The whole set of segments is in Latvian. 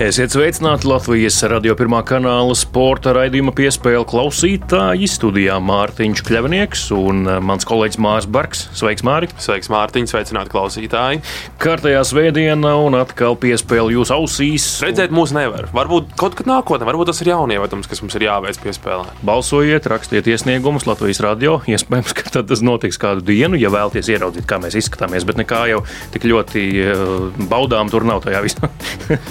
Esiet sveicināti Latvijas radio pirmā kanāla sporta raidījuma piespēle klausītāji. Studijā Mārtiņš Kļavnieks un eh, mans kolēģis Mārs Barks. Sveiks, Māri! Sveiks, Mārtiņ! Sveicināti klausītāji! Kārtējā svētdiena un atkal piespēle jūsu ausīs. Redzēt, mūs nevar. Varbūt kaut kad nākotnē, varbūt tas ir jaunievedums, kas mums ir jāveic piespēlē. Balsojiet, rakstiet iesniegumus Latvijas radio. Iespējams, ka tas notiks kādu dienu, ja vēlaties ieraudzīt, kā mēs izskatāmies. Bet nekā jau tik ļoti uh, baudām tur nav tajā visā.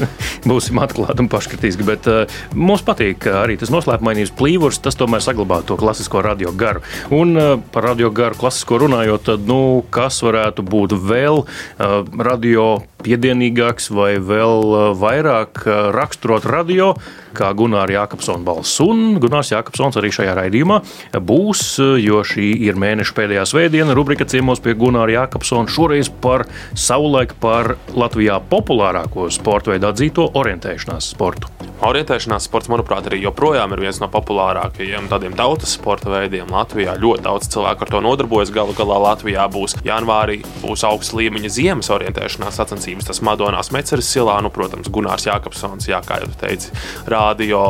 būsim atklāti un paškritiski. Bet uh, mums patīk arī tas noslēpumainības plīvurs, tas tomēr saglabā to klasisko radio garu. Un uh, par radio garu klasisko runājot, tad nu, kas varētu būt vēl uh, radio piedienīgāks vai vēl vairāk raksturot radio, kā Gunārs Jākapsons balss. Un Gunārs Jākapsons arī šajā raidījumā būs, jo šī ir mēneša pēdējā svētdiena, rubrika ciemos pie Gunārs Jākapsona šoreiz par savulaik par Latvijā populārāko sporta veidu atzīto orientēšanās sportu. Orientēšanās sports, manuprāt, arī joprojām ir viens no populārākajiem tādiem tautas sporta veidiem Latvijā. Ļoti daudz cilvēku ar to nodarbojas. Galu galā Latvijā būs janvārī būs augsts līmeņa ziemas orientēšanās sacensības. Tas Madonās Meceres silā, nu, protams, Gunārs Jākapsons, jā, kā jau teici, radio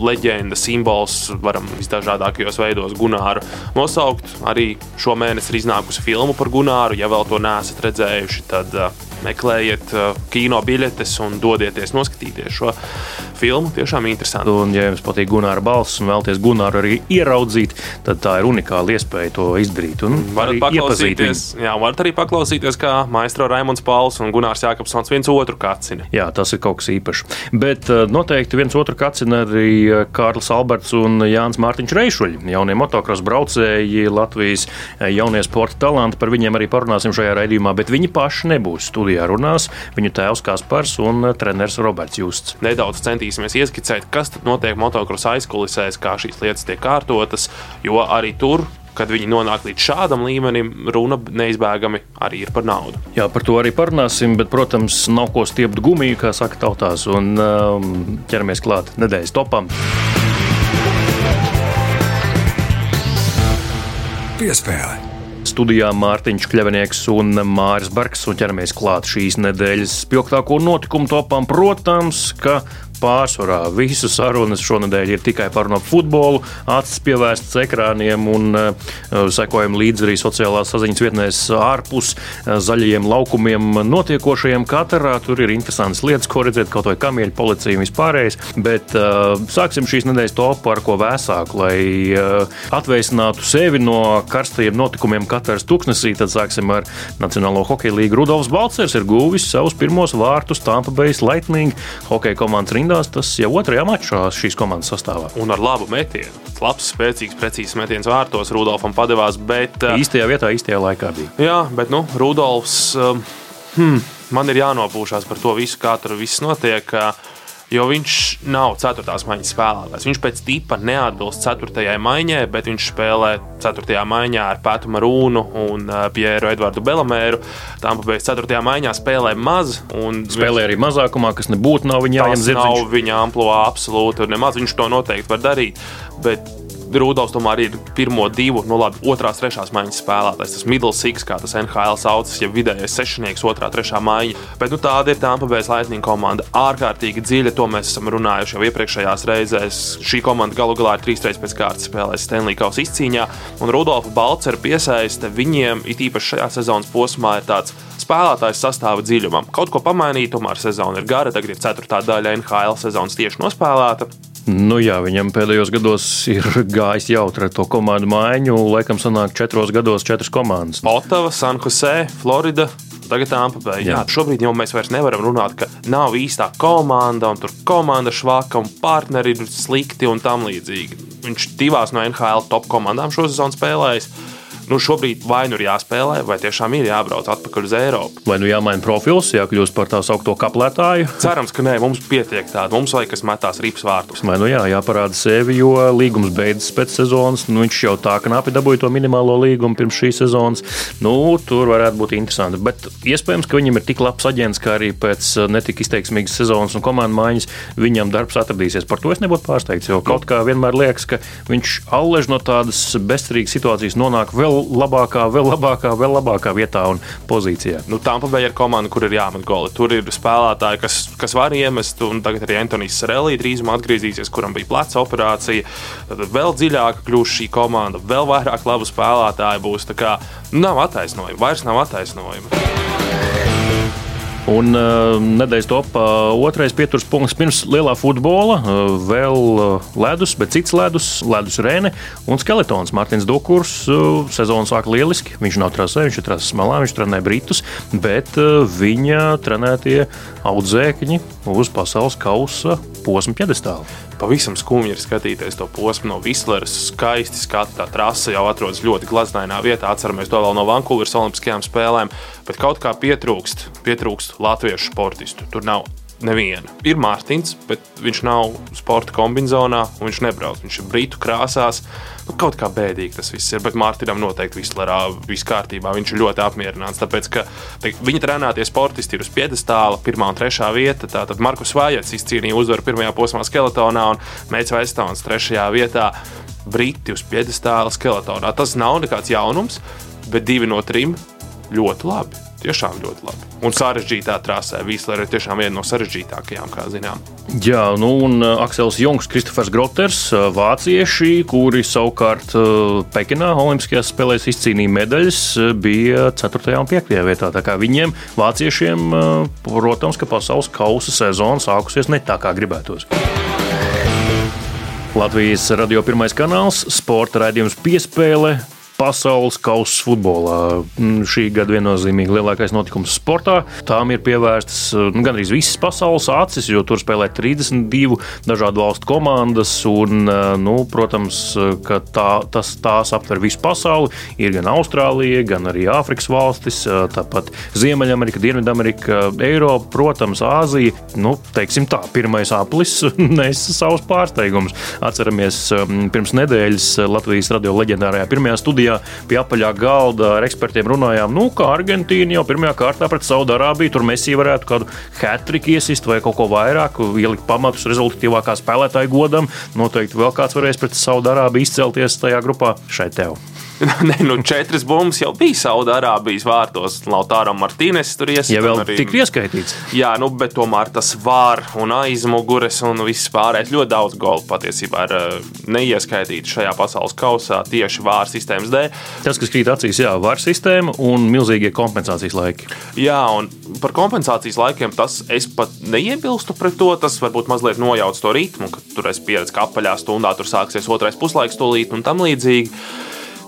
leģenda, simbols, varam visdažādākajos veidos Gunāru nosaukt. Arī šo mēnesi ir iznākusi filma par Gunāru. Ja vēl to neesat redzējuši, tad uh, meklējiet uh, kino biļetes un dodieties noskatīties šo filmu. Tiešām interesanti. Un, ja jums patīk Gunāra balss un vēlaties Gunāru arī ieraudzīt, tad tā ir unikāla iespēja to izdarīt. Un varat paklausīties, jā, varat arī paklausīties, kā maestro Raimons Pauls un Gunārs Jākapsons viens otru kacina. Jā, tas ir kaut kas īpašs. Bet uh, noteikti viens otru kacina arī uh, Kārlis Alberts un Jānis Mārtiņš Reišuļi, jaunie motocross braucēji, Latvijas jaunie sporta talanti. Par viņiem arī parunāsim šajā raidījumā, bet viņi paši nebūs studijā studijā runās viņu tēvs Kaspars un eh, treneris Roberts Justs. Nedaudz centīsimies ieskicēt, kas notiek motocross aizkulisēs, kā šīs lietas tiek kārtotas, jo arī tur kad viņi nonāk līdz šādam līmenim, runa neizbēgami arī ir par naudu. Jā, par to arī parunāsim, bet, protams, nav ko stiept gumiju, kā saka tautās, un um, ķeramies klāt nedēļas topam. Piespēle studijā Mārtiņš Kļavnieks un Māris Bergs. Un ķeramies klāt šīs nedēļas spilgtāko notikumu topām. Protams, ka pārsvarā visas sarunas šonadēļ ir tikai par no futbolu, acis pievērstas ekrāniem un uh, sekojam līdzi arī sociālās saziņas vietnēs ārpus uh, zaļajiem laukumiem notiekošajiem katrā. Tur ir interesantas lietas, ko redzēt, kaut vai kamieļu policija un vispārējais. Bet uh, sāksim šīs nedēļas topu ar ko vēsāku, lai uh, atveicinātu sevi no karstajiem notikumiem katras tuksnesī. Tad sāksim ar Nacionālo hokeja līgu. Rudolfs Balcers ir guvis savus pirmos vārtus Tampa Bay Lightning hokeja komandas rindā rindās, tas jau otrajā mačā šīs komandas sastāvā. Un ar labu metienu. Labs, spēcīgs, precīzs metiens vārtos Rudolfam padevās. Bet, uh, īstajā vietā, īstajā laikā bija. Jā, bet nu, Rudolfs. Um, hmm, man ir jānopūšās par to visu, kā tur viss notiek. Uh, jo viņš nav ceturtās maiņas spēlētājs. Viņš pēc tipa neatbilst ceturtajai maiņai, bet viņš spēlē ceturtajā maiņā ar Pētu Marūnu un uh, Pieru Edvardu Belamēru. Tām pabeigts ceturtajā maiņā spēlē maz. Spēlē arī mazākumā, kas nebūtu nav viņa jāņem zirdziņš. Nav viņa amplitūda absolūti, nemaz viņš to noteikti var darīt. Bet Rudolfs tomēr ir pirmo divu, nu labi, otrās, trešās maiņas spēlētājs. Tas middle six, kā tas NHL saucas, ja vidējais sešnieks, otrā, trešā maiņa. Bet nu, tāda ir Tampa Bay Lightning komanda. Ārkārtīgi dziļa, to mēs esam runājuši jau iepriekšējās reizēs. Šī komanda galu galā ir trīs reizes pēc kārtas spēlējusi Stanley Kausa izcīņā, un Rudolfa Balcera piesaiste viņiem it īpaši šajā sezonas posmā ir tāds spēlētājs sastāva dziļumam. Kaut ko pamainīt, tomēr sezona ir gara, tagad ir ceturtā daļa NHL sezonas tieši nospēlēta. Nu, jā, viņam pēdējos gados ir gājis jautri ar to komandu maiņu. Laikam, sanāk, četros gados četras komandas. Otava, San Jose, Florida. Tagad Tampa Bay. Jā. Jā, šobrīd jau mēs vairs nevaram runāt, ka nav īstā komanda, un tur komanda švaka, un partneri ir slikti un tam līdzīgi. Viņš divās no NHL top komandām šo sezonu spēlējis. Nu, šobrīd vai nu ir jāspēlē, vai tiešām ir jābrauc atpakaļ uz Eiropu. Vai nu jāmaina profils, jākļūst par tā saucamo kaplētāju? Cerams, ka nē, mums pietiek tāda. Mums vajag, kas metās rips vārtus. Vai nu jā, jāparāda sevi, jo līgums beidzas pēc sezonas. Nu, viņš jau tā knapi dabūja to minimālo līgumu pirms šīs sezonas. Nu, tur varētu būt interesanti. Bet iespējams, ka viņam ir tik labs aģents, ka arī pēc netik izteiksmīgas sezonas un komandu maiņas viņam darbs atradīsies. Par to es nebūtu pārsteigts. Jo kaut kā vienmēr liekas, ka viņš allež no tādas bezcerīgas situācijas nonāk vēl labākā, vēl labākā, vēl labākā vietā un pozīcijā. Nu, Tampa Bay ir komanda, kur ir jāmet goli. Tur ir spēlētāji, kas, kas var iemest, un tagad arī Antonius Sarelī drīzumā atgriezīsies, kuram bija pleca operācija. Tad vēl dziļāk kļūs šī komanda, vēl vairāk labu spēlētāju būs. Tā kā nu, nav attaisnojuma, vairs nav attaisnojuma. Un uh, nedēļas topā otrais pieturas punkts pirms lielā futbola. Uh, vēl uh, ledus, bet cits ledus, ledus rēne un skeletons. Mārtiņš Dukurs uh, sezonu sāk lieliski. Viņš nav trasē, viņš ir trases malā, viņš trenē britus, bet uh, viņa trenētie audzēkņi uz pasaules kausa posma piedestāla. Pavisam skumji ir skatīties to posmu no Visleras. Skaisti skati, tā trase jau atrodas ļoti glaznainā vietā. Atceramies to vēl no Vankūveras Olimpiskajām spēlēm, bet kaut kā pietrūkst, pietrūkst latviešu sportistu. Tur nav neviena. Ir Mārtiņš, bet viņš nav sporta kombinācijā, un viņš nebrauc. Viņš ir brītu krāsās. Nu, kaut kā bēdīgi tas viss ir, bet Mārtiņam noteikti Vislerā viss kārtībā. Viņš ir ļoti apmierināts, tāpēc ka te, viņa trenētie sportisti ir uz piedestāla, pirmā un trešā vieta. Tātad Markus Vājats izcīnīja uzvaru pirmajā posmā skeletonā un Meits Vaistons trešajā vietā. Briti uz piedestāla skeletonā. Tas nav nekāds jaunums, bet divi no trim ļoti labi. Tiešām ļoti labi. Un sarežģītā trasē Vīslera ir tiešām viena no sarežģītākajām, kā zinām. Jā, nu un uh, Aksels Jungs, Kristofers Groters, uh, vācieši, kuri savukārt uh, Pekinā Olimpiskajās spēlēs izcīnīja medaļas, bija 4. un 5. vietā. Tā kā viņiem, vāciešiem, protams, ka pasaules kausa sezona sākusies ne tā, kā gribētos. Latvijas radio pirmais kanāls, sporta raidījums piespēle pasaules kausa futbolā. Mm, šī gada viennozīmīgi lielākais notikums sportā. Tām ir pievērstas nu, gandrīz visas pasaules acis, jo tur spēlē 32 dažādu valstu komandas. Un, nu, protams, ka tā, tas, tās aptver visu pasauli. Ir gan Austrālija, gan arī Āfrikas valstis, tāpat Ziemeļamerika, Dienvidamerika, Eiropa, protams, Āzija. Nu, teiksim tā, pirmais aplis nesa savus pārsteigumus. Atceramies, pirms nedēļas Latvijas radio leģendārajā pirmajā studijā studijā pie apaļā galda ar ekspertiem runājām, nu, kā Argentīna jau pirmajā kārtā pret Saudārābiju. Tur Messi varētu kādu hatriku iesist vai kaut ko vairāk, ielikt pamatus rezultatīvākā spēlētāja godam. Noteikti vēl kāds varēs pret Saudārābiju izcelties tajā grupā šai tev. Nē, nu, četras bumbas jau bija Saudārābijas vārtos. Lautāram Martīnes tur iesaistīts. Ja vēl arī... tik ieskaitīts. Jā, nu, bet tomēr tas var un aizmugures un viss pārējais ļoti daudz golu patiesībā ir eh, neieskaitīts šajā pasaules kausā tieši vāra sistēmas dēļ. Tas, kas krīt acīs, jā, vāra sistēma un milzīgie kompensācijas laiki. Jā, un par kompensācijas laikiem tas es pat neiebilstu pret to. Tas varbūt mazliet nojauc to ritmu, ka tur es pieredzu, ka apaļā stundā tur sāksies otrais puslaiks tūlīt un tam līdzīgi.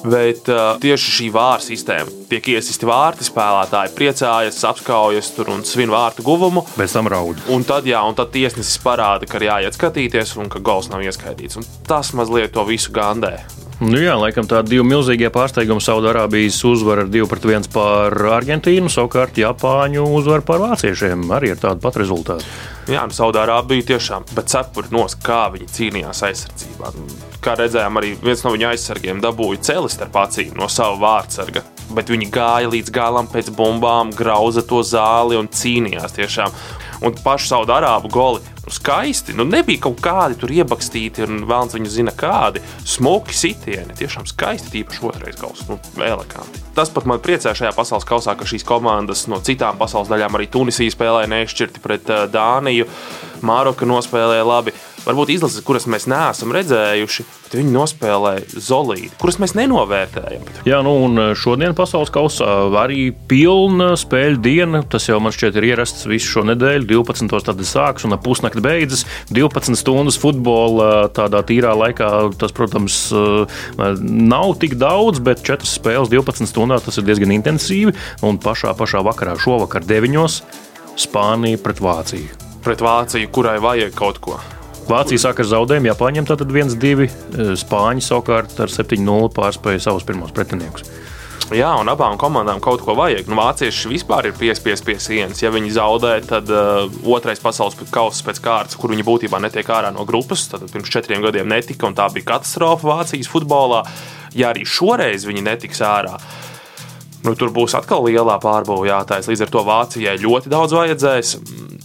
Bet uh, tieši šī vārta sistēma tiek iesisti vārti, spēlētāji priecājas, apskaujas un svin vārtu guvumu. Pēc tam raud. Un tad, jā, un tad tiesnesis parāda, ka ir jāiet skatīties un ka gols nav ieskaitīts. Un tas mazliet to visu gandē. Nu jā, laikam tādi divi milzīgie pārsteigumi. Saudārābijas uzvara ar 2-1 pār Argentīnu, savukārt Japāņu uzvara pār vāciešiem arī ar tādu pat rezultātu. Jā, nu, Saudārābija tiešām, bet cepuri nos, kā viņi cīnījās aizsardzībā. Kā redzējām, arī viens no viņa aizsargiem dabūja celi starp acīm no sava vārdsarga. Bet viņi gāja līdz galam pēc bumbām, grauza to zāli un cīnījās tiešām. Un pašu Saudārābu goli skaisti. Nu, nebija kaut kādi tur iebakstīti, un vēlams viņa zina, kādi smuki sitieni. Tiešām skaisti, tīpaši otrais gals, nu, eleganti. Tas pat man priecē šajā pasaules kausā, ka šīs komandas no citām pasaules daļām, arī Tunisija spēlēja nešķirti pret uh, Dāniju, Māroka nospēlēja labi varbūt izlases, kuras mēs neesam redzējuši, bet viņi nospēlēja zolīdi, kuras mēs nenovērtējam. Jā, nu un šodien pasaules kausā arī pilna spēļu diena. Tas jau man šķiet ir ierasts visu šo nedēļu. 12. tad sāks un ap pusnakti beidzas. 12 stundas futbola tādā tīrā laikā tas, protams, nav tik daudz, bet 4 spēles 12 stundās tas ir diezgan intensīvi. Un pašā, pašā vakarā šovakar 9. Spānija pret Vāciju. Pret Vāciju, kurai vajag kaut ko. Vācija sāk ar zaudējumu, Japāņiem tad 1-2, Spāņi savukārt ar 7-0 pārspēja savus pirmos pretiniekus. Jā, un abām komandām kaut ko vajag. Nu, vācieši vispār ir piespiesti pie sienas. Ja viņi zaudē, tad uh, otrais pasaules kausa pēc kārtas, kur viņi būtībā netiek ārā no grupas, tad pirms četriem gadiem netika, un tā bija katastrofa Vācijas futbolā. Ja arī šoreiz viņi netiks ārā, nu, tur būs atkal lielā pārbūve jātaisa. Līdz ar to Vācijai ļoti daudz vajadzēs.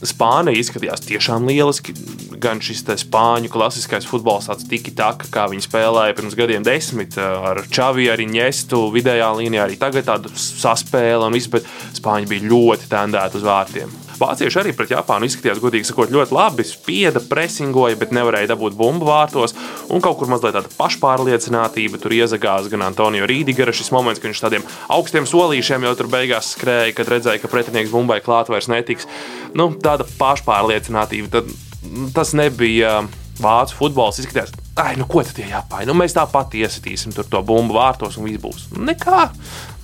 Spānija izskatījās tiešām lieliski. Gan šis spāņu klasiskais futbols, tāds tiki taka, kā viņi spēlēja pirms gadiem, desmit ar Čavi, arī Ņestu, vidējā līnijā, arī tagad tāda saspēle un viss, bet Spāņi bija ļoti tendēti uz vārtiem. Vācieši arī pret Japānu izskatījās, godīgi sakot, ļoti labi. Spieda, presingoja, bet nevarēja dabūt bumbu vārtos. Un kaut kur mazliet tāda pašpārliecinātība tur iezagās gan Antonio Rīdigera šis moments, ka viņš tādiem augstiem solīšiem jau tur beigās skrēja, kad redzēja, ka pretinieks bumbai klāt vairs netiks. Nu, tāda pašpārliecinātība. Tad, tas nebija vācu futbols. Izskatījās, Ai, nu ko tad ir jāpāj? Nu, mēs tāpat iesitīsim tur to bumbu vārtos un viss būs. Nekā.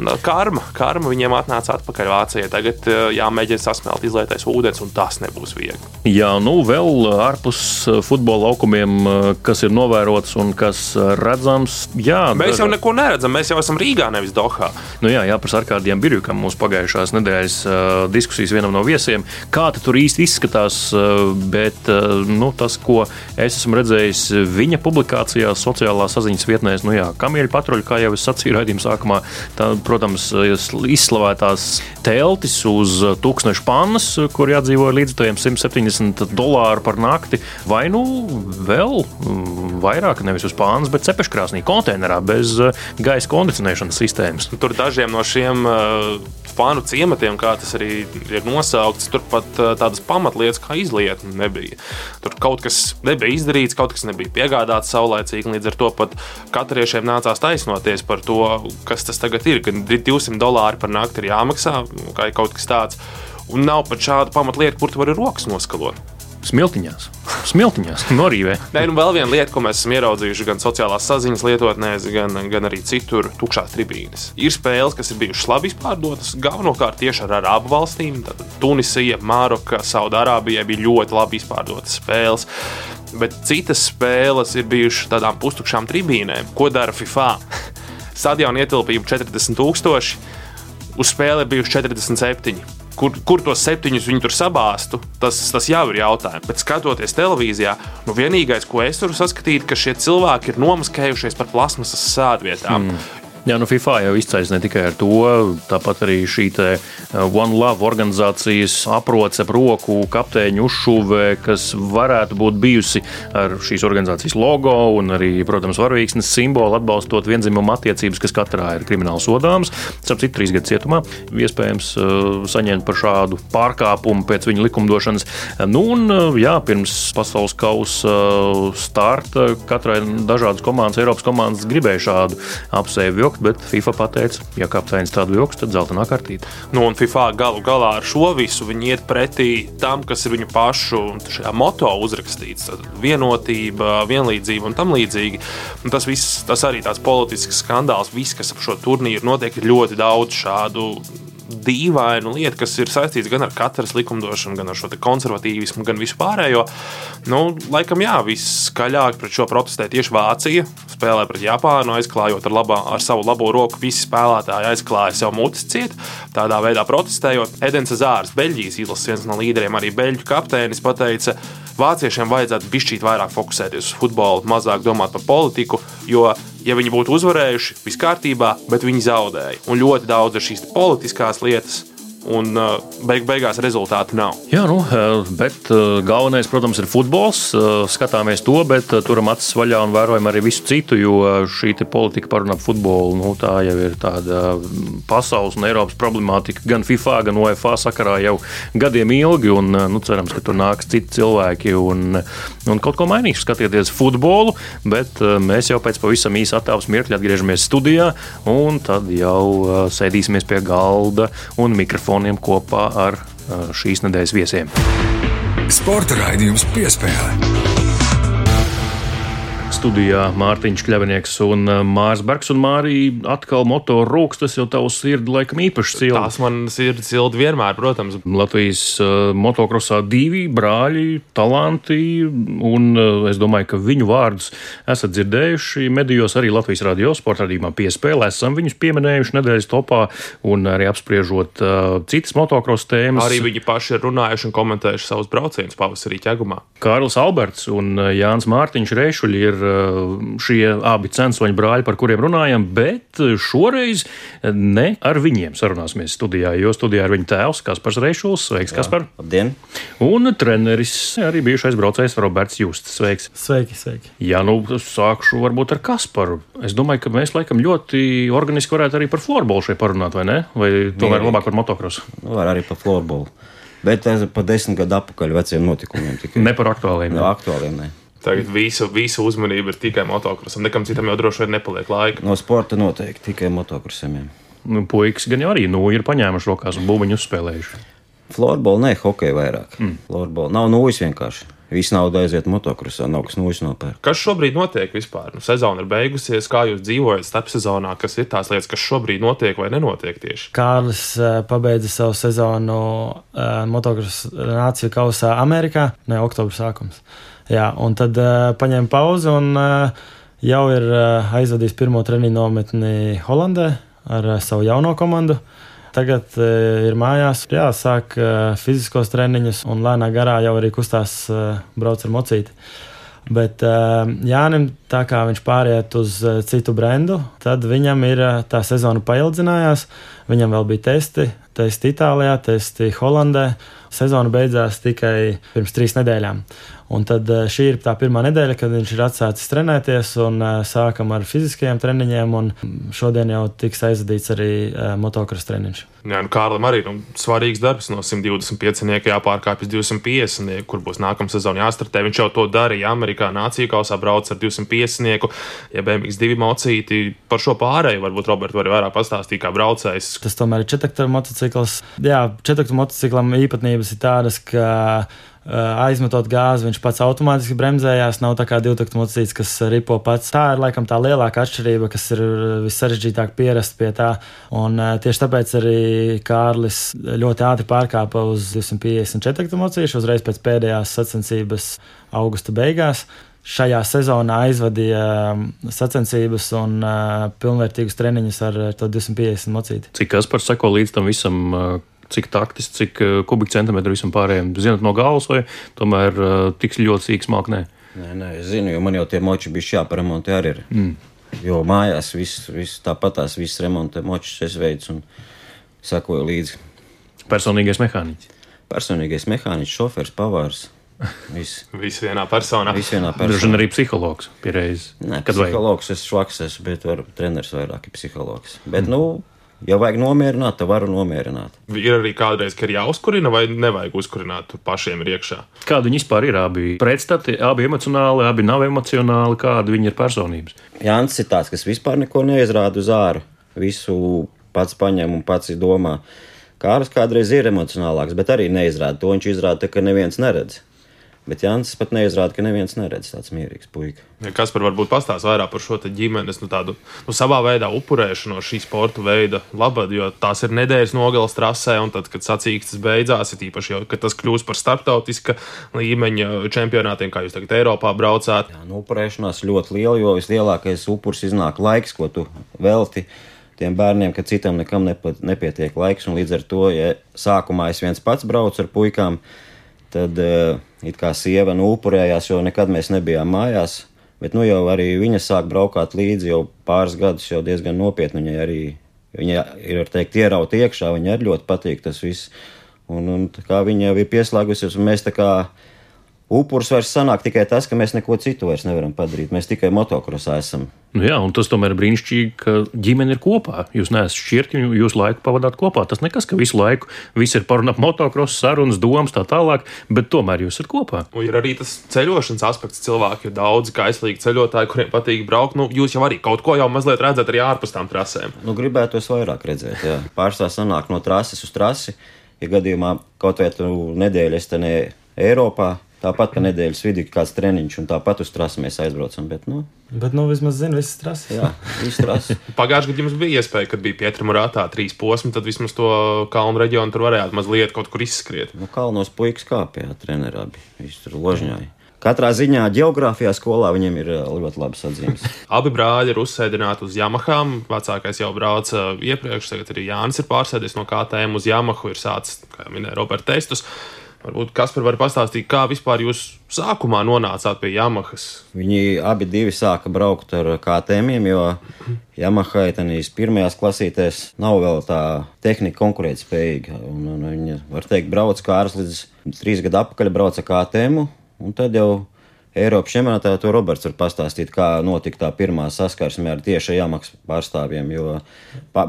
Nu, karma, karma viņiem atnāca atpakaļ Vācijai. Tagad eh, jāmēģina sasmelt izlietais ūdens, un tas nebūs viegli. Jā, nu vēl ārpus eh, futbola laukumiem, eh, kas ir novērots un kas redzams. Jā, mēs jau neko neredzam. Mēs jau esam Rīgā, nevis Dohā. Nu jā, jāprasa Arkādijam Birjukam mūsu pagājušās nedēļas diskusijas vienam no viesiem. Kā tur īsti izskatās, bet nu, tas, ko es esmu redzējis viņa publikācijās, sociālā saziņas vietnēs, nu jā, kamieļu patruļi, kā jau es sacīju raidījuma sākumā, tā, protams, izslavētās teltis uz tūkstošu pannas, kur jādzīvo līdz 170 dolāru par nakti, vai nu vēl mm, vairāk, nevis uz pānas, bet cepeškrāsnī, konteinerā bez eh, gaisa kondicionēšanas sistēmas. Tur dažiem no šiem uh fanu ciematiem, kā tas arī ir nosaukts, tur pat tādas pamatlietas kā izlietne nebija. Tur kaut kas nebija izdarīts, kaut kas nebija piegādāts saulēcīgi. Līdz ar to pat katriešiem nācās taisnoties par to, kas tas tagad ir. Gan 200 dolāri par nakti ir jāmaksā, kā kaut kas tāds. Un nav pat šāda pamatlietu, kur tu vari rokas noskalot. Smiltiņās. Smiltiņās, norīvē. Nē, nu vēl viena lieta, ko mēs esam ieraudzījuši gan sociālās saziņas lietotnēs, gan, gan arī citur, tukšās tribīnes. Ir spēles, kas ir bijušas labi izpārdotas, galvenokārt tieši ar arabu valstīm. Tad Tunisija, Māroka, Saudārābija bija ļoti labi izpārdotas spēles. Bet citas spēles ir bijušas tādām pustukšām tribīnēm. Ko dara FIFA? Stadiona ietilpība 40,000, uz spēle bijuši 47 kur, kur tos septiņus viņi tur sabāstu, tas, tas jau ir jautājums. Bet skatoties televīzijā, nu vienīgais, ko es varu saskatīt, ka šie cilvēki ir nomaskējušies par plasmasas sēdvietām. Mm. Jā, nu FIFA jau izcēlās ne tikai ar to, tāpat arī šī uh, One Love organizācijas aproce ap roku kapteiņu uzšūvē, kas varētu būt bijusi ar šīs organizācijas logo un arī, protams, varavīksnes simbolu atbalstot vienzimumu attiecības, kas katrā ir krimināli sodāmas. Starp citu, trīs gadu cietumā iespējams uh, saņemt par šādu pārkāpumu pēc viņa likumdošanas. Nu, un, uh, jā, pirms pasaules kausa starta katrai dažādas komandas, Eiropas komandas gribēja šādu apsevi vilkt, bet FIFA pateica, ja kapteinis tādu vilks, tad zeltainā kartīte. Nu, un FIFA galu galā ar šo visu viņi iet pretī tam, kas ir viņu pašu moto uzrakstīts. Tad vienotība, vienlīdzība un tam līdzīgi. Un tas viss, tas arī tāds politisks skandāls, viss, kas ap šo turnīru notiek, ir ļoti daudz šādu dīvainu lietu, kas ir saistīts gan ar katras likumdošanu, gan ar šo konservatīvismu, gan vispārējo. Nu, laikam, jā, viskaļāk pret šo protestē tieši Vācija. Spēlē pret Japānu, aizklājot ar, labā, ar savu labo roku. Visi spēlētāji aizklāja sev mutis ciet, tādā veidā protestējot. Edens Zārs, Beļģijas izlases viens no līderiem, arī Beļģu kapteinis, pateica, vāciešiem vajadzētu bišķīt vairāk fokusēties uz futbolu, mazāk domāt par politiku, jo ja viņi būtu uzvarējuši, viss kārtībā, bet viņi zaudēja. Un ļoti daudz šīs politiskās lietas, un uh, beig beigās rezultātu nav. Jā, nu, uh, bet uh, galvenais, protams, ir futbols. Skatāmies to, bet turam acis vaļā un vērojam arī visu citu, jo šī politika par un ap futbolu nu, tā jau ir tāda pasaules un Eiropas problemātika gan FIFA, gan UEFA sakarā jau gadiem ilgi. Un, nu, cerams, ka tur nāks citi cilvēki un, un kaut ko mainīs. Skatieties futbolu, bet mēs jau pēc pavisam īsa attēlus mirkļa atgriežamies studijā un tad jau sēdīsimies pie galda un mikrofona mikrofoniem kopā ar šīs nedēļas viesiem. Sporta raidījums piespēlē. Studijā Mārtiņš Kļavinieks un uh, Mārs Bergs. Un Mārī, atkal motoru rūks, tas jau tavs sirdi laikam īpaši sildi. Tās man sirds sildi vienmēr, protams. Latvijas uh, motokrosā divi brāļi, talanti, un uh, es domāju, ka viņu vārdus esat dzirdējuši medijos arī Latvijas radio sporta radījumā piespēlē. Esam viņus pieminējuši nedēļas topā un arī apspriežot uh, citas motokros tēmas. Arī viņi paši ir runājuši un komentējuši savus braucienus pavasarī ķegumā. Kārlis Alberts un uh, Jānis Mārtiņš Reišuļi ir uh, šie abi censoņu brāļi, par kuriem runājam, bet šoreiz ne ar viņiem sarunāsimies studijā, jo studijā ir viņa tēvs Kaspars Reišuls. Sveiks, Kaspar! Labdien! Un treneris, arī bijušais braucējs Roberts Justis. Sveiks! Sveiki, sveiki! Jā, nu sākšu varbūt ar Kasparu. Es domāju, ka mēs laikam ļoti organiski varētu arī par florbolu šeit parunāt, vai ne? Vai tomēr labāk par motokrosu? Nu, var arī par florbolu. Bet tas pa desmit gadu atpakaļ veciem notikumiem. Tikai Ne par aktuāliem. no aktuāliem. Ne. Tagad visu, visu uzmanību ir tikai motokrosam. Nekam citam jau droši vien nepaliek laika. No sporta noteikti tikai motokrosiem. Nu, puikas gan jau arī nu, ir paņēmuši rokās un būmiņu uzspēlējuši. Florbolu, ne hokeja vairāk. Mm. Florbolu nav nūjas vienkārši. Viss nauda aiziet motokrosā, nav kas nūjas nopērk. Kas šobrīd notiek vispār? Nu, sezona ir beigusies, kā jūs dzīvojat starp sezonā, kas ir tās lietas, kas šobrīd notiek vai nenotiek tieši. Kārlis uh, pabeidza savu sezonu uh, motocross nāciju kausā Amerikā, ne oktobra sākums. Jā, un tad uh, paņēma pauzi un uh, jau ir uh, aizvadījis pirmo treniņu nometni Holandē ar uh, savu jauno komandu. Tagad uh, ir mājās, jā, sāk uh, fiziskos treniņus un lēnā garā jau arī kustās, uh, brauc ar mocīti. Bet uh, Jānis, tā kā viņš pāriet uz uh, citu brendu, tad viņam ir uh, tā sezona paildzinājās. Viņam vēl bija testi, testi Itālijā, testi Holandē. Sezona beidzās tikai pirms trīs nedēļām. Un tad uh, šī ir tā pirmā nedēļa, kad viņš ir atsācis trenēties un uh, sākam ar fiziskajiem treniņiem. Un šodien jau tiks aizvadīts arī uh, motocross treniņš. Jā, nu, Kārlim arī nu, svarīgs darbs no 125. jāpārkāpjas 250. kur būs nākamā sezona jāstartē. Viņš jau to darīja Amerikā, Nācijā kausā brauc ar 250. Ja BMX2 mocīti par šo pārēju, varbūt Roberts var vairāk pastāstīt, kā braucējs. Tas tomēr ir četrtakta motocikls. Jā, četrtakta motociklam īpatnības ir tādas, ka aizmetot gāzi, viņš pats automātiski bremzējās. Nav tā kā divtakta motocikls, kas ripo pats. Tā ir laikam tā lielākā atšķirība, kas ir vissarežģītāk pierast pie tā. Un tieši tāpēc arī Kārlis ļoti ātri pārkāpa uz 254 motociklu uzreiz pēc pēdējās sacensības augusta beigās šajā sezonā aizvadīja um, sacensības un uh, pilnvērtīgus treniņus ar uh, to 250 mocīti. Cik Kaspars seko līdz tam visam? uh, Cik taktis, cik uh, kubikcentimetru visam pārējiem? Zinat no galvas, vai tomēr uh, tik ļoti sīks māknē? Nē, nē, es zinu, jo man jau tie moči bija jāparemontē arī. Ir. Mm. Jo mājās viss, viss tāpat tās visas remonta močus es veicu un sakoju līdzi. Personīgais mehāniķis. Personīgais mehāniķis, šofērs, pavārs. Viss. Visi vienā personā. Viss vienā Dažreiz personā. arī psihologs pierreiz. Nē, Kad vajag. psihologs es švaks esmu, bet var, treneris vairāk ir psihologs. Bet, mm. nu, ja vajag nomierināt, tad varu nomierināt. Ir arī kādreiz, ka ir jāuzkurina vai nevajag uzkurināt, tur pašiem ir iekšā. Kādi viņi vispār ir? Abi pretstati, abi emocionāli, abi nav emocionāli, kādi viņi ir personības. Jānis ir tāds, kas vispār neko neizrāda uz āru. Visu pats paņem un pats domā. Kārs kādreiz ir emocionālāks, bet arī neizrāda to. Viņš izrāda, ka neviens neredz. Bet Jānis pat neizrāda, ka neviens neredz tāds mierīgs puika. Ja kas par varbūt pastāstīs vairāk par šo ģimenes, nu, tādu nu, savā veidā upurēšanu no šī sporta veida labad, jo tās ir nedēļas nogalas trasē, un tad, kad sacīkstas beidzās, ir īpaši jau, kad tas kļūst par starptautiska līmeņa čempionātiem, kā jūs tagad Eiropā braucāt. Jā, nu, upurēšanās ļoti liela, jo vislielākais upurs iznāk laiks, ko tu velti tiem bērniem, ka citam nekam nepietiek laiks. un Līdz ar to, ja sākumā es viens pats braucu ar puikām, tad uh, it kā sieva nu upurējās, jo nekad mēs nebijām mājās. Bet nu jau arī viņa sāk braukāt līdzi jau pāris gadus, jau diezgan nopietni. Viņai arī viņa ir, teikt, ierauta iekšā, viņai arī ļoti patīk tas viss. Un, un viņa jau ir pieslēgusies, un mēs tā kā upurs vairs sanāk tikai tas, ka mēs neko citu vairs nevaram padarīt. Mēs tikai motokrosā esam. Nu, jā, un tas tomēr ir brīnišķīgi, ka ģimene ir kopā. Jūs neesat šķirti, jūs laiku pavadāt kopā. Tas nekas, ka visu laiku viss ir parunāts motocross, sarunas, domas, tā tālāk, bet tomēr jūs esat kopā. Un ir arī tas ceļošanas aspekts. Cilvēki ir daudz kaislīgi ceļotāji, kuriem patīk braukt. Nu, jūs jau arī kaut ko jau mazliet redzat arī ārpus tām trasēm. Nu, gribētu es vairāk redzēt. Jā. Pārstāv sanāk no trases uz trasi. Ja gadījumā kaut vai tu nedēļas te ne Eiropā, Tāpat, ka nedēļas vidū ir kāds treniņš, un tāpat uz trasi mēs aizbraucam. Bet, nu, Bet, nu, vismaz zinu, visas trases. jā, viss trasi. Pagājušajā gadā jums bija iespēja, kad bija pietrama rātā trīs posmi, tad vismaz to kalnu reģionu tur varējāt mazliet kaut kur izskriet. Nu, kalnos puikas kāpjā, trenerā bija. Viņš tur ložņāja. Katrā ziņā geogrāfijā skolā viņiem ir ā, ļoti labas atzīmes. Abi brāļi ir uzsēdināti uz Yamahām. Vecākais jau brauca iepriekš, tagad arī Jānis ir pārsēdies no KTM uz Yamahu, ir sācis, kā jau minēja, Roberts testus. Varbūt Kaspar var pastāstīt, kā vispār jūs sākumā nonācāt pie Yamahas. Viņi abi divi sāka braukt ar KTM, jo Yamaha tenīs pirmajās klasītēs nav vēl tā tehnika konkurētspējīga. Un, un viņa, var teikt, brauc kārs līdz trīs gadu atpakaļ brauca KTM, un tad jau Eiropas čempionātā to Roberts var pastāstīt, kā notika tā pirmā saskarsme ar tieši Yamaha pārstāvjiem. Jo,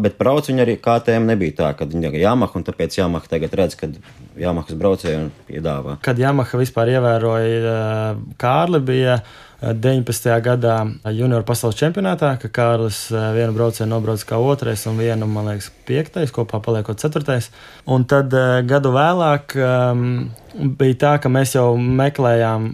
bet brauc viņi arī KTM nebija tā, ka viņi ir Yamaha, un tāpēc Yamaha tagad redz, ka Yamahas braucēji un piedāvā. Kad Yamaha vispār ievēroja eh, Kārli, bija 19. gadā junior pasaules čempionātā, ka Kārlis vienu braucienu nobrauca kā otrais un vienu, man liekas, piektais, kopā paliekot ceturtais. Un tad gadu vēlāk um, bija tā, ka mēs jau meklējām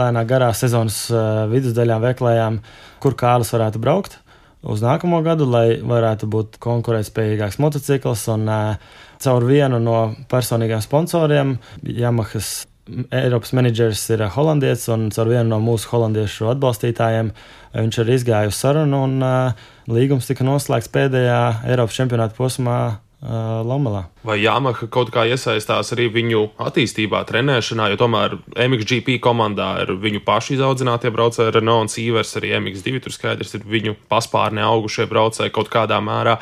lēnā garā sezonas vidusdaļā, meklējām, kur Kārlis varētu braukt. Uz nākamo gadu, lai varētu būt konkurētspējīgāks motocikls, un uh, caur vienu no personīgiem sponsoriem, Yamahas Eiropas menedžers ir holandietis, un caur vienu no mūsu holandiešu atbalstītājiem viņš ir izgājis sarunu, un uh, līgums tika noslēgts pēdējā Eiropas čempionāta posmā Lomelā. Vai Yamaha kaut kā iesaistās arī viņu attīstībā, trenēšanā, jo tomēr MXGP komandā ir viņu pašu izaudzinātie braucēji, Renault un Sīvers, arī MX2 tur skaidrs ir viņu paspārnē augušie braucēji kaut kādā mērā.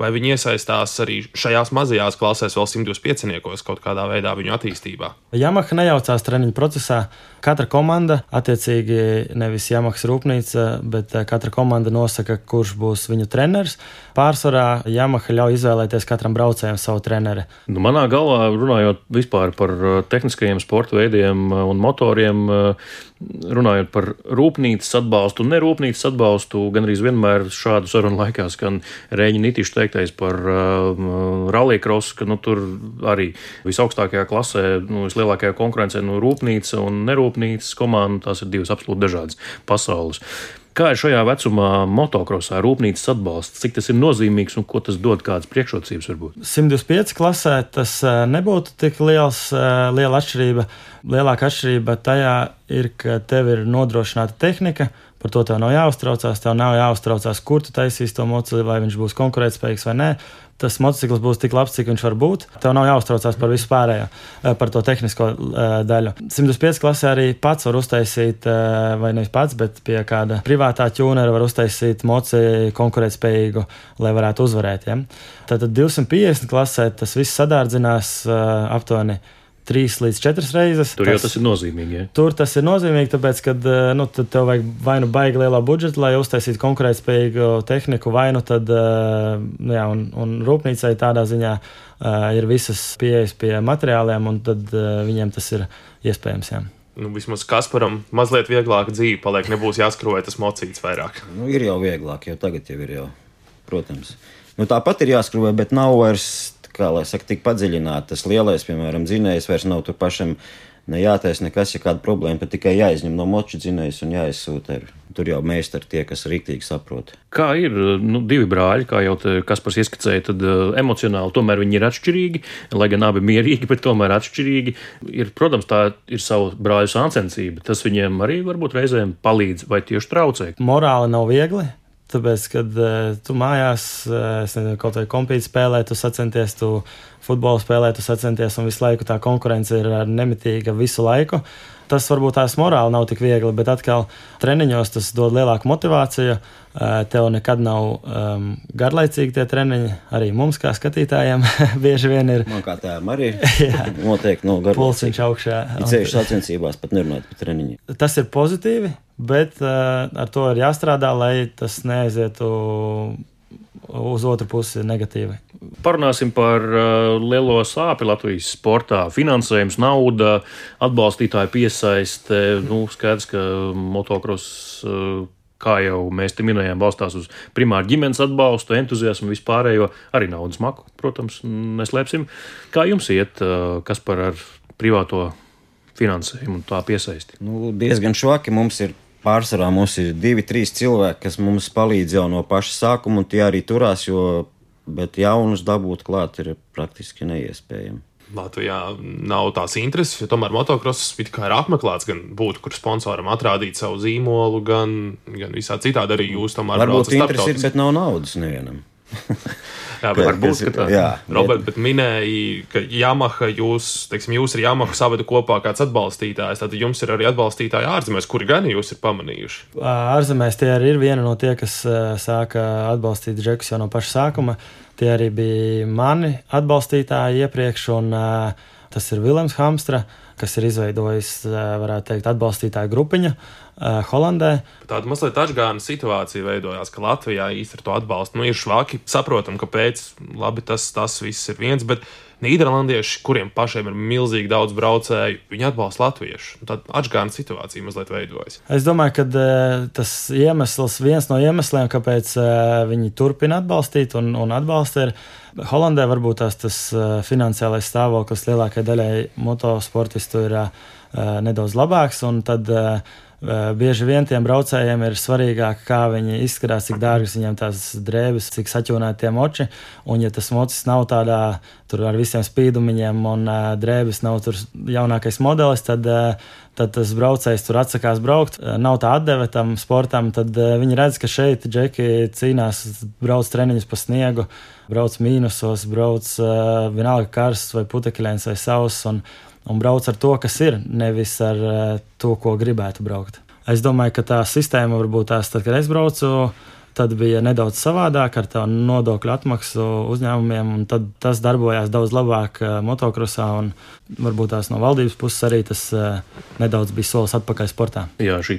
Vai viņi iesaistās arī šajās mazajās klasēs, vēl 125 kaut kādā veidā viņu attīstībā? Yamaha nejaucās treniņu procesā. Katra komanda, attiecīgi nevis Yamaha rūpnīca, bet eh, katra komanda nosaka, kurš būs viņu treneris. Pārsvarā Yamaha ļauj izvēlēties katram braucējam savu treneri. Nu, manā galvā, runājot vispār par uh, tehniskajiem sporta veidiem uh, un motoriem, runājot par rūpnīcas atbalstu un nerūpnīcas atbalstu, gan arī vienmēr šādu sarunu laikā skan Rēņa Nitiša teiktais par uh, rallycross, ka nu, tur arī visaugstākajā klasē, nu, vislielākajā konkurencē no rūpnīca un nerūpnīcas komandu, tās ir divas absolūti dažādas pasaules. Kā ir šajā vecumā motokrosā rūpnīcas atbalsts, cik tas ir nozīmīgs un ko tas dod, kādas priekšrocības varbūt? 125 klasē tas eh, nebūtu tik liels, eh, liela atšķirība. Lielākā atšķirība tajā ir, ka tev ir nodrošināta tehnika. Par to tev nav jāuztraucās. Tev nav jāuztraucās, kur tu taisīsi to mocili, vai viņš būs konkurētspējīgs vai nē. Tas motocikls būs tik labs, cik viņš var būt. Tev nav jāuztraucās par visu pārējo, eh, par to tehnisko uh, daļu. 105 klasē arī pats var uztaisīt, uh, vai nevis pats, bet pie kāda privātā ķūnera var uztaisīt moci konkurētspējīgu, lai varētu uzvarēt. Ja? Tātad 250 klasē tas viss sadārdzinās aptuveni trīs līdz četras reizes. Tur jau tas ir nozīmīgi. Ja? Tur tas ir nozīmīgi, tāpēc, ka nu, tev vajag vai nu baigi lielā budžeta, lai uztaisītu konkurētspējīgu tehniku, vai nu tad, nu, jā, un, un rūpnīcai tādā ziņā uh, ir visas pieejas pie materiāliem, un tad viņiem tas ir iespējams. Jā. Nu, vismaz Kasparam mazliet vieglāka dzīve paliek, nebūs jāskroja tas mocīts vairāk. Nu, ir jau vieglāk, jo tagad jau ir jau, protams. Nu, tāpat ir jāskrūvē, bet nav vairs, kā lai saka, tik padziļināti. Tas lielais, piemēram, dzinējs vairs nav tur pašam. Ne jātaisa nekas, ja kāda problēma, pat tikai jāizņem no moča dzinējas un jāizsūta. ar- Tur jau meistari tie, kas rīktīgi saprot. Kā ir nu, divi brāļi, kā jau te Kaspars ieskicēja, tad uh, emocionāli tomēr viņi ir atšķirīgi, lai gan abi mierīgi, bet tomēr atšķirīgi. Ir, protams, tā ir savu brāļu sāncensība. Tas viņiem arī varbūt reizēm palīdz vai tieši traucē. Morāli nav viegli. Tāpēc, kad uh, tu mājās, uh, nezinu, kaut vai kompīti spēlē, tu sacenties, tu futbolu spēlē, tu sacenties, un visu laiku tā konkurence ir uh, nemitīga visu laiku. Tas varbūt tās morāli nav tik viegli, bet atkal treniņos tas dod lielāku motivāciju. Tev nekad nav um, garlaicīgi tie treniņi. Arī mums, kā skatītājiem, bieži vien ir Man kā tēvam arī noteikti nav garlaicīgi. pulciņš augšā. Ir ceļš sacensībās, pat nerunājot par treniņiem. Tas ir pozitīvi, bet uh, ar to ir jāstrādā, lai tas neaizietu uz otru pusi negatīvi. Parunāsim par uh, lielo sāpju Latvijas sportā. Finansējums, nauda, atbalstītāju piesaiste. Nu, skaidrs, ka motocross, uh, kā jau mēs te minējām, balstās uz primāru ģimenes atbalstu, entuziasmu, vispārējo, arī naudas maku, protams, neslēpsim. Kā jums iet, uh, kas par ar privāto finansējumu un tā piesaisti? Nu, diezgan švaki mums ir. Pārsvarā mums ir divi, trīs cilvēki, kas mums palīdz jau no paša sākuma, un tie arī turās, jo jaunus dabūt klāt ir praktiski neiespējami. Latvijā nav tās intereses, jo tomēr motocross ir apmeklēts, gan būtu, kur sponsoram atrādīt savu zīmolu, gan, gan visā citādi arī jūs tomēr Varbūt interesi ir, bet nav naudas nevienam. Jā, bet varbūt tā. Jā, Robert, bet minēja, ka Yamaha jūs, teiksim, jūs ar Yamaha savadu kopā kāds atbalstītājs, tad jums ir arī atbalstītāji ārzemēs, kuri gan jūs ir pamanījuši? Ārzemēs tie arī ir viena no tie, kas sāka atbalstīt Džekus jau no paša sākuma. Tie arī bija mani atbalstītāji iepriekš, un tas ir Vilnius Hamstra, kas ir izveidojis, uh, varētu teikt, atbalstītāju grupiņu uh, Holandē. Tāda mazliet atgāna situācija veidojās, ka Latvijā īstenībā to atbalsta. Nu, ir švaki, saprotam, kāpēc, labi, tas, tas viss ir viens, bet Nīderlandieši, kuriem pašiem ir milzīgi daudz braucēju, viņi atbalsta latviešus. Tad atgādna situācija mazliet veidojas. Es domāju, ka uh, tas iemesls, viens no iemesliem, kāpēc viņi turpina atbalstīt un, un atbalsta, ir Holandē varbūt tās, tas uh, finansiālais stāvoklis lielākajai daļai motosportistu ir nedaudz labāks. Tad Eh, bieži vien tiem braucējiem ir svarīgāk, kā viņi izskatās, cik dārgas viņiem tās drēbes, cik saķūnēti tie moči. Un, ja tas mocis nav tādā, tur ar visiem spīdumiņiem un drēbes nav tur jaunākais modelis, tad, tad tas braucējs tur atsakās braukt. Uh, nav tā atdeve tam sportam, tad uh, viņi redz, ka šeit džeki cīnās, brauc treniņus pa sniegu, brauc mīnusos, brauc uh, vienalga karsts vai putekļains vai sauss. Un, un brauc ar to, kas ir, nevis ar to, ko gribētu braukt. Es domāju, ka tā sistēma varbūt tās, tad, kad es braucu, tad bija nedaudz savādāk ar tādu nodokļu atmaksu uzņēmumiem, un tas darbojās daudz labāk uh, motokrosā. Varbūt tās no valdības puses arī tas uh, nedaudz bija solis atpakaļ sportā. Jā, šī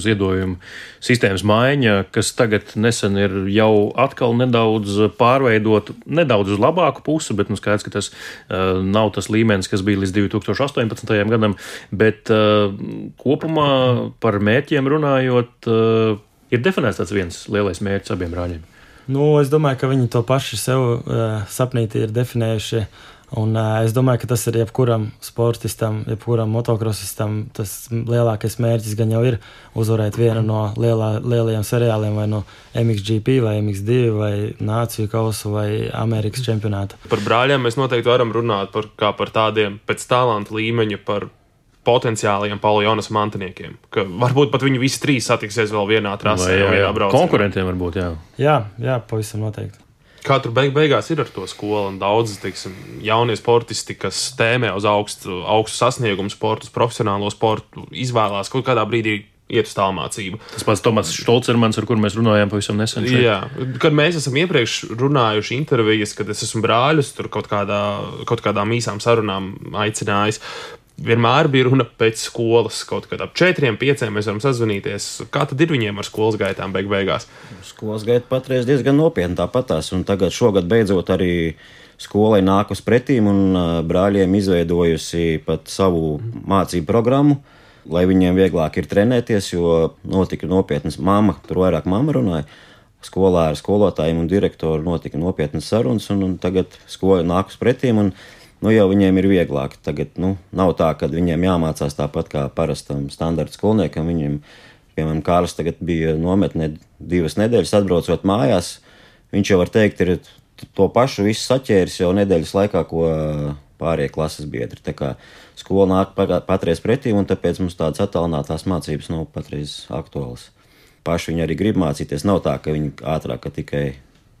ziedojuma sistēmas maiņa, kas tagad nesen ir jau atkal nedaudz pārveidota, nedaudz uz labāku pusi, bet nu, skaidrs, ka tas uh, nav tas līmenis, kas bija līdz 2018. gadam. Bet uh, kopumā par mērķiem runājot. Uh, ir definēts tāds viens lielais mērķis abiem brāļiem? Nu, es domāju, ka viņi to paši sev uh, sapnīti ir definējuši. Un, uh, es domāju, ka tas ir jebkuram sportistam, jebkuram motokrosistam. Tas lielākais mērķis gan jau ir uzvarēt vienu no lielā, lielajiem seriāliem, vai no MXGP, vai MX2, vai Nāciju kausa, vai Amerikas čempionāta. Par brāļiem mēs noteikti varam runāt par, par tādiem pēc talanta līmeņa, par potenciāliem Paulinas mantiniekiem. Ka varbūt pat viņi visi trīs satiksies vēl vienā trasē, vai vienā braucienā. Konkurentiem varbūt, jā. Jā, jā pavisam noteikti. Tur beig beigās ir ar to skolu, un daudz teiksim, jaunie sportisti, kas tēmē uz augstu, augstu sasniegumu sportu, profesionālo sportu, izvēlās kaut kādā brīdī iet uz tālmācību. Tas pats Tomas Stolcermans, ar kuru mēs runājām pavisam nesen. Šeit. Jā, kad mēs esam iepriekš runājuši intervijas, kad es esmu brāļus tur kaut, kādā, kaut kādām īsām sarunām aicinājis vienmēr bija runa pēc skolas. Kaut kad ap 4, 5 mēs varam sazvanīties. Kā tad ir viņiem ar skolas gaitām beig beigās? Skolas gaita patreiz diezgan nopietni tāpatās, un tagad šogad beidzot arī skolai nākus pretīm un brāļiem izveidojusi pat savu mācību programmu. Lai viņiem vieglāk ir trenēties, jo notika nopietnas mamma, tur vairāk mamma runāja. Skolā ar skolotājiem un direktoru notika nopietnas sarunas, un, un tagad skola nākus pretīm. Nu, jau viņiem ir vieglāk. Tagad nu, nav tā, ka viņiem jāmācās tāpat kā parastam standarta skolniekam. Viņiem, piemēram, Kārlis bija nometnē divas nedēļas, atbraucot mājās. Viņš jau var teikt, ir to pašu visu saķēris jau nedēļas laikā, ko pārējie klases biedri. Tā kā skola nāk patreiz pretī, un tāpēc mums tādas attālinātās mācības nav patreiz aktuālas. Paši viņi arī grib mācīties. Nav tā, ka viņi ātrāk ka tikai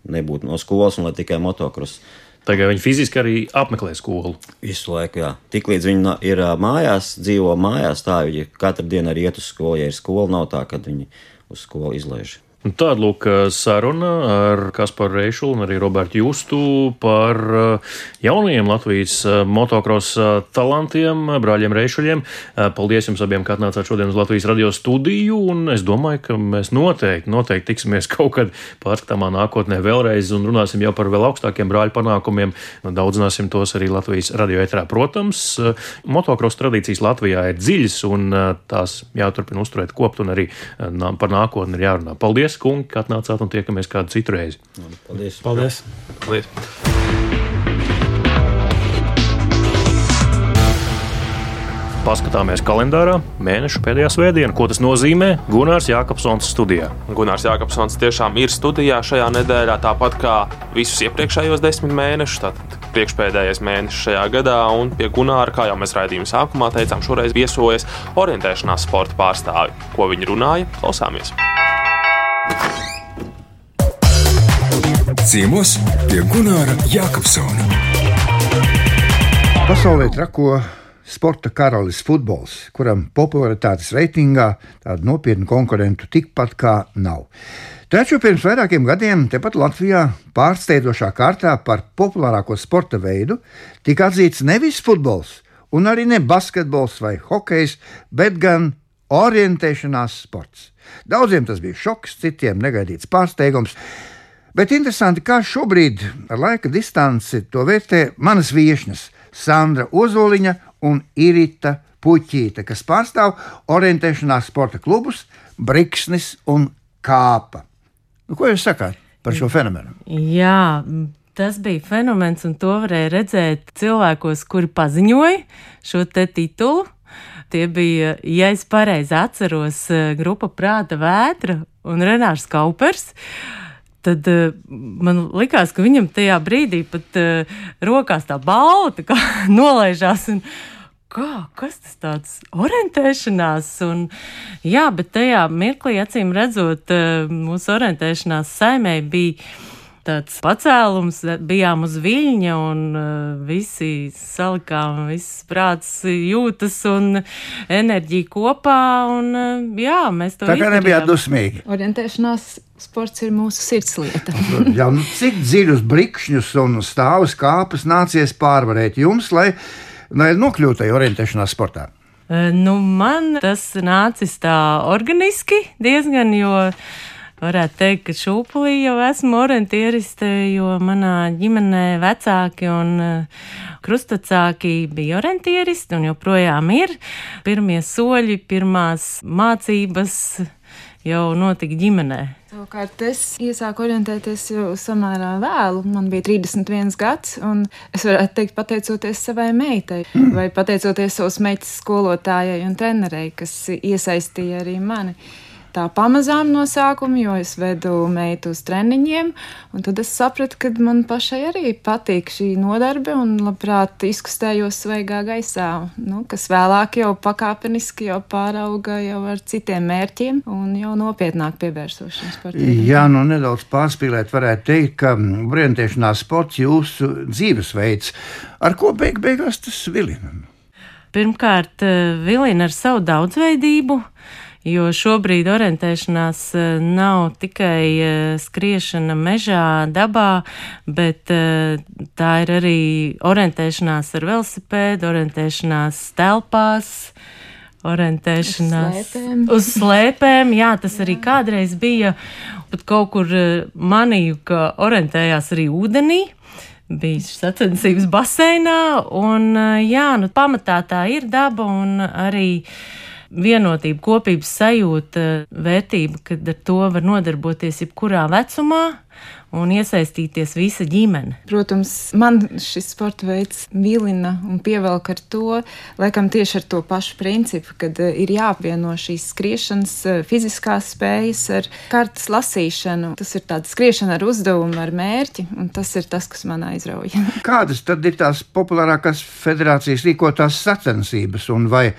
nebūtu no skolas un lai tikai motocross Tagad viņi fiziski arī apmeklē skolu. Visu laiku, jā. Tiklīdz viņi ir mājās, dzīvo mājās, tā viņi katru dienu arī iet uz skolu. Ja ir skola, nav tā, ka viņi uz skolu izlaiž. Tāda lūk saruna ar Kasparu Reišu un arī Robertu Justu par jaunajiem Latvijas motocross talantiem, brāļiem Reišuļiem. Paldies jums abiem, ka atnācāt šodien uz Latvijas radio studiju, un es domāju, ka mēs noteikti, noteikti tiksimies kaut kad pārskatāmā nākotnē vēlreiz un runāsim jau par vēl augstākiem brāļu panākumiem. Daudzināsim tos arī Latvijas radio etrā. Protams, motocross tradīcijas Latvijā ir dziļas un tās jāturpina uzturēt kopt un arī par nākotni ir jārunā. Paldies! Paldies, kungi, ka atnācāt un tiekamies kādu citu reizi. Paldies! Paldies. Paldies. Paskatāmies kalendārā, mēneša pēdējā svētdiena, ko tas nozīmē. Gunārs Jākapsons studijā. Gunārs Jākapsons tiešām ir studijā šajā nedēļā, tāpat kā visus iepriekšējos desmit mēnešus. Tātad priekšpēdējais mēnesis šajā gadā, un pie Gunāra, kā jau mēs raidījuma sākumā teicām, šoreiz viesojas orientēšanās sporta pārstāvi. Ko viņi runāja, klausāmies. Ciemos pie Gunāra Jākapsona. Pasaulē trako sporta karalis futbols, kuram popularitātes reitingā tādu nopietnu konkurentu tikpat kā nav. Taču pirms vairākiem gadiem tepat Latvijā pārsteidzošā kārtā par populārāko sporta veidu tika atzīts nevis futbols, un arī ne basketbols vai hokejs, bet gan orientēšanās sports. Daudziem tas bija šoks, citiem negaidīts pārsteigums. Bet interesanti, kā šobrīd ar laika distanci to vērtē manas viesņas Sandra Ozoliņa un Irita Puķīte, kas pārstāv orientēšanās sporta klubus Briksnis un Kāpa. Nu, ko jūs sakāt par šo fenomenu? Jā, tas bija fenomens, un to varēja redzēt cilvēkos, kuri paziņoja šo titulu. Tie bija, ja es pareizi atceros, grupa Prāta Vētra un Renārs Kaupers. Tad uh, man likās, ka viņam tajā brīdī pat uh, rokās tā balva tā nolaižās. Un, Kā, kas tas tāds - orientēšanās? Un, jā, bet tajā mirklī, acīm redzot, mūsu orientēšanās saimē bija tāds pacēlums, bijām uz viļņa un uh, visi salikām, viss prāts, jūtas un enerģija kopā. Un, uh, jā, mēs to Tā kā nebijāt dusmīgi. Orientēšanās sports ir mūsu sirdslieta. Jā, nu, cik dziļus brikšņus un stāvus kāpes nācies pārvarēt jums, lai, lai nokļūtu tajā orientēšanās sportā? Nu, man tas nācis tā organiski diezgan, jo varētu teikt, ka šūpulī jau esmu orientieriste, jo manā ģimenē vecāki un krustacāki bija orientieristi un joprojām ir. Pirmie soļi, pirmās mācības jau notika ģimenē. Savukārt es iesāku orientēties jau samērā vēlu. Man bija 31 gads, un es varētu teikt, pateicoties savai meitai, vai pateicoties savas meitas skolotājai un trenerei, kas iesaistīja arī mani tā pamazām no sākuma, jo es vedu meitu uz treniņiem. Tad es sapratu, ka man pašai arī patīk šī nodarbe un labprāt izkustējos svaigā gaisā, nu, kas vēlāk jau pakāpeniski jau pārauga jau ar citiem mērķiem un jau nopietnāk pievērsos šim sportam. Jā, nu nedaudz pārspīlēt, varētu teikt, ka orientēšanās sports jūsu dzīvesveids, ar ko beig beigās tas vilina? Pirmkārt, vilina ar savu daudzveidību jo šobrīd orientēšanās eh, nav tikai eh, skriešana mežā, dabā, bet eh, tā ir arī orientēšanās ar velosipēdu, orientēšanās telpās orientēšanās uz slēpēm. uz slēpēm. Jā, tas arī kādreiz bija. Pat kaut kur manīju, ka orientējās arī ūdenī. Bija sacensības baseinā, un jā, nu, pamatā tā ir daba un arī uh, vienotība, kopības sajūta, vērtība, kad ar to var nodarboties jebkurā vecumā un iesaistīties visa ģimene. Protams, man šis sporta veids vilina un pievelk ar to, laikam tieši ar to pašu principu, kad eh, ir jāapvieno šīs skriešanas eh, fiziskās spējas ar kartas lasīšanu. Tas ir tāds skriešana ar uzdevumu, ar mērķi, un tas ir tas, kas man aizrauja. Kādas tad ir tās populārākās federācijas rīkotās sacensības un vai?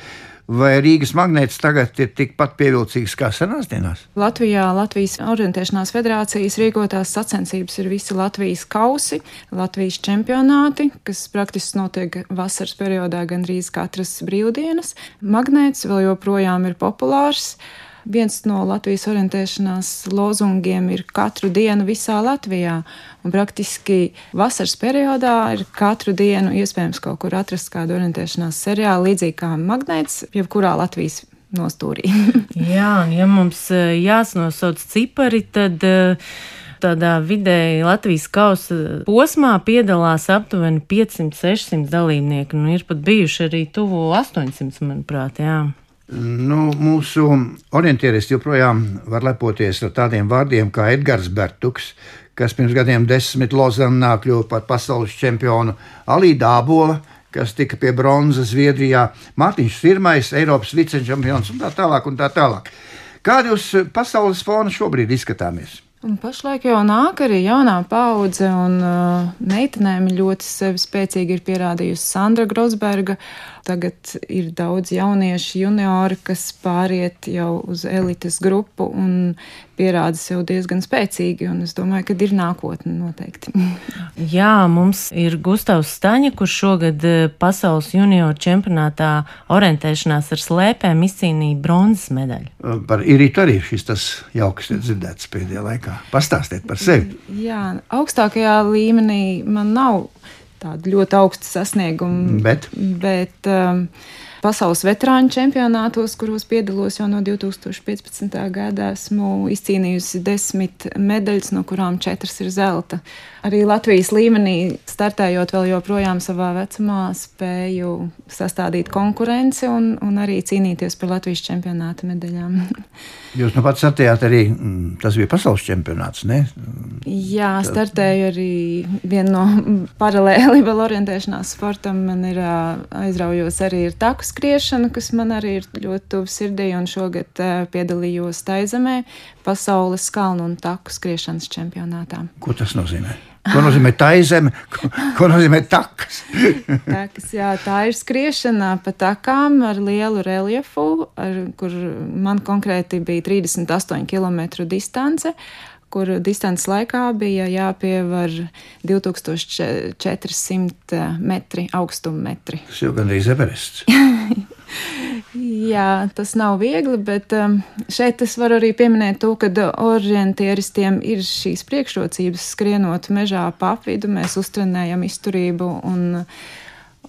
Vai Rīgas magnēts tagad ir tikpat pievilcīgs kā senās dienās? Latvijā Latvijas orientēšanās federācijas rīkotās sacensības ir visi Latvijas kausi, Latvijas čempionāti, kas praktiski notiek vasaras periodā gandrīz katras brīvdienas. Magnēts vēl joprojām ir populārs. Viens no Latvijas orientēšanās lozungiem ir katru dienu visā Latvijā. Un praktiski vasaras periodā ir katru dienu iespējams kaut kur atrast kādu orientēšanās seriālu, līdzīgi kā magnēts, jebkurā Latvijas nostūrī. Jā, un ja mums eh, jāsnosauc cipari, tad. Uh, tādā vidēji Latvijas kausa posmā piedalās aptuveni 500-600 dalībnieki. Nu, ir pat bijuši arī tuvu 800, manuprāt. Jā. Nu, mūsu orientieris joprojām var lepoties ar tādiem vārdiem kā Edgars Bertuks, kas pirms gadiem desmit Lozanā kļuva par pasaules čempionu, Alī Dābola, kas tika pie bronzas Zviedrijā, Mārtiņš Sirmais, Eiropas vicečempions un tā tālāk. Un tā tālāk. Kādi uz pasaules fona šobrīd izskatāmies? Un pašlaik jau nāk arī jaunā paudze, un uh, meitenēm ļoti sevi spēcīgi ir pierādījusi Sandra Grosberga. Tagad ir daudz jauniešu juniori, kas pāriet jau uz elites grupu un pierāda sev diezgan spēcīgi. Es domāju, ka ir nākotne noteikti. Jā, mums ir Gustavs Staņa, kurš šogad eh, pasaules junioru čempionātā orientēšanās ar slēpēm izcīnīja bronzas medaļu. Par Irītu arī šis tas jauks dzirdēts pēdējā laikā. Pastāstiet par sevi. Jā, augstākajā līmenī man nav tādu ļoti augstu sasniegumu. Bet, bet um, pasaules veterāņu čempionātos, kuros piedalos jau no 2015. gada, esmu izcīnījusi desmit medaļas, no kurām četras ir zelta. Arī Latvijas līmenī, startējot vēl joprojām savā vecumā, spēju sastādīt konkurenci un, un arī cīnīties par Latvijas čempionāta medaļām. Jūs nu pats sacījāt, arī mm, tas bija pasaules čempionāts. Ne? Jā, startēju arī vienu no paralēli vēl orientēšanās sportam. Man ir aizraujos arī ar taku skriešanu, kas man arī ir ļoti tuvu sirdī, un šogad piedalījos Taizemē pasaules kalnu un taku skriešanas čempionātā. Ko tas nozīmē? Ko nozīmē tā zeme, ko, ko nozīmē takas? takas jā, tā ir skriešana pa takām ar lielu reljefu, ar, kur man konkrēti bija 38 km distance kur distances laikā bija jāpievar 2400 metri augstuma metri. Tas jau gandrīz Everests. Jā, tas nav viegli, bet um, šeit es varu arī pieminēt to, ka orientieristiem ir šīs priekšrocības skrienot mežā pa apvidu. Mēs uztrenējam izturību un,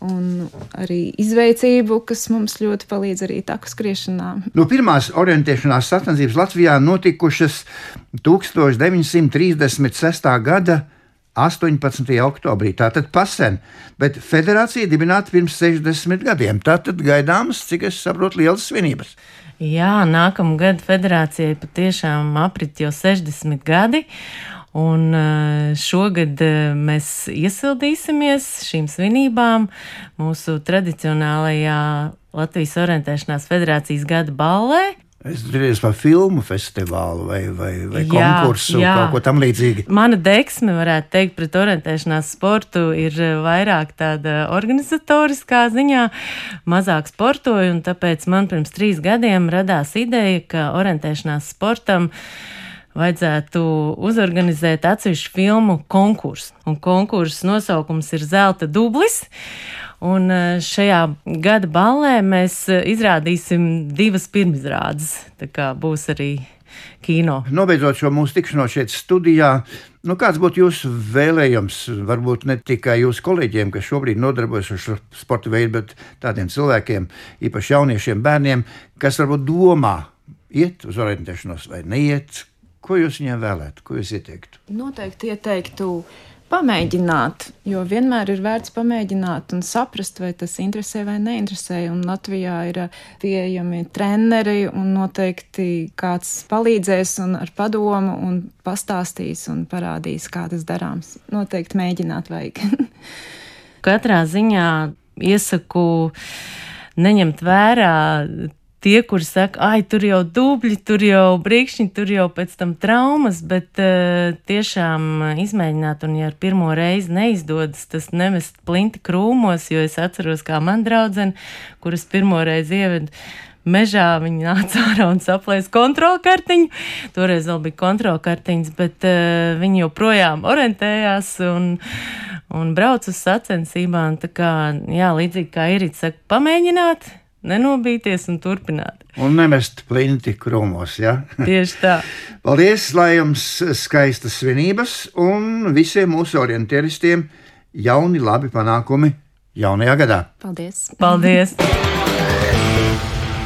un arī izveicību, kas mums ļoti palīdz arī taku skriešanā. No pirmās orientēšanās sacensības Latvijā notikušas 1936. gada 18. oktobrī. Tātad pasen, bet federācija dibināta pirms 60 gadiem. Tātad gaidāmas, cik es saprotu, lielas svinības. Jā, nākamā gada federācijai patiešām aprit jau 60 gadi. Un eh, šogad eh, mēs iesildīsimies šīm svinībām mūsu tradicionālajā Latvijas orientēšanās federācijas gada ballē, Es domāju par filmu festivālu vai, vai, vai jā, konkursu, jā. kaut ko tamlīdzīgu. Mana deksme, varētu teikt, pret orientēšanās sportu ir eh, vairāk tāda organizatoriskā ziņā, mazāk sportoju, un tāpēc man pirms trīs gadiem radās ideja, ka orientēšanās sportam vajadzētu uzorganizēt atsevišķu filmu konkursu. Un konkursu nosaukums ir Zelta dublis. Un eh, šajā gada ballē mēs eh, izrādīsim divas pirmizrādes. Tā kā būs arī kino. Nobeidzot šo mūsu tikšanos šeit studijā, nu kāds būtu jūsu vēlējums? Varbūt ne tikai jūsu kolēģiem, kas šobrīd nodarbojas ar šo sporta veidu, bet tādiem cilvēkiem, īpaši jauniešiem, bērniem, kas varbūt domā iet uz orientēšanos vai neiet. Ko jūs viņiem vēlētu, ko jūs ieteiktu? Noteikti ieteiktu pamēģināt, jo vienmēr ir vērts pamēģināt un saprast, vai tas interesē vai neinteresē. Un Latvijā ir uh, pieejami treneri un noteikti kāds palīdzēs un ar padomu un pastāstīs un parādīs, kā tas darāms. Noteikti mēģināt vajag. Katrā ziņā iesaku neņemt vērā tie, kuri saka, ah, tur jau dubļi, tur jau brīkšņi, tur jau pēc tam traumas, bet uh, tiešām izmēģināt, un ja ar pirmo reizi neizdodas, tas nemest plinti krūmos, jo es atceros, kā man draudzene, kuras pirmo reizi ievedu. Mežā viņa nāca ārā un saplēsa kontrolkartiņu. Toreiz vēl bija kontrolkartiņas, bet uh, viņi joprojām orientējās un, un brauca uz sacensībām. Tā kā, jā, līdzīgi kā Irīts saka, pamēģināt, nenobīties un turpināt. Un nemest plinti krūmos. Ja? Tieši tā. Paldies, lai jums skaistas svinības un visiem mūsu orientieristiem jauni labi panākumi jaunajā gadā. Paldies! Paldies.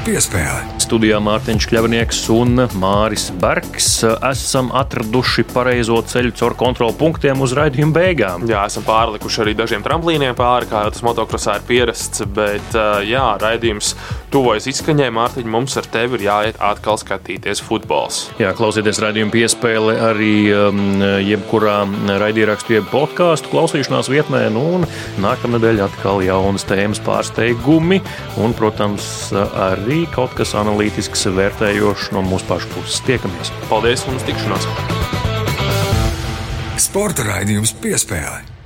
Piespēle! Studijā Mārtiņš Kļavnieks un Māris Bergs. Esam atraduši pareizo ceļu caur kontrolu punktiem uz raidījuma beigām. Jā, esam pārlikuši arī dažiem tramplīniem pāri, kā jau tas motokrosā ir pierasts. Bet, jā, raidījums tuvojas izskaņai. Mārtiņ, mums ar tevi ir jāiet atkal skatīties futbols. Jā, klausieties raidījuma piespēli arī um, jebkurā raidierakstu, jeb podkāstu klausīšanās vietnē. Nu, un nākamnedēļ atkal jaunas tēmas pārsteigumi un, protams, arī kaut kas analītisks, vērtējošs no mūsu pašu puses. Tiekamies! Paldies un uz tikšanos! Sporta raidījums piespēlē.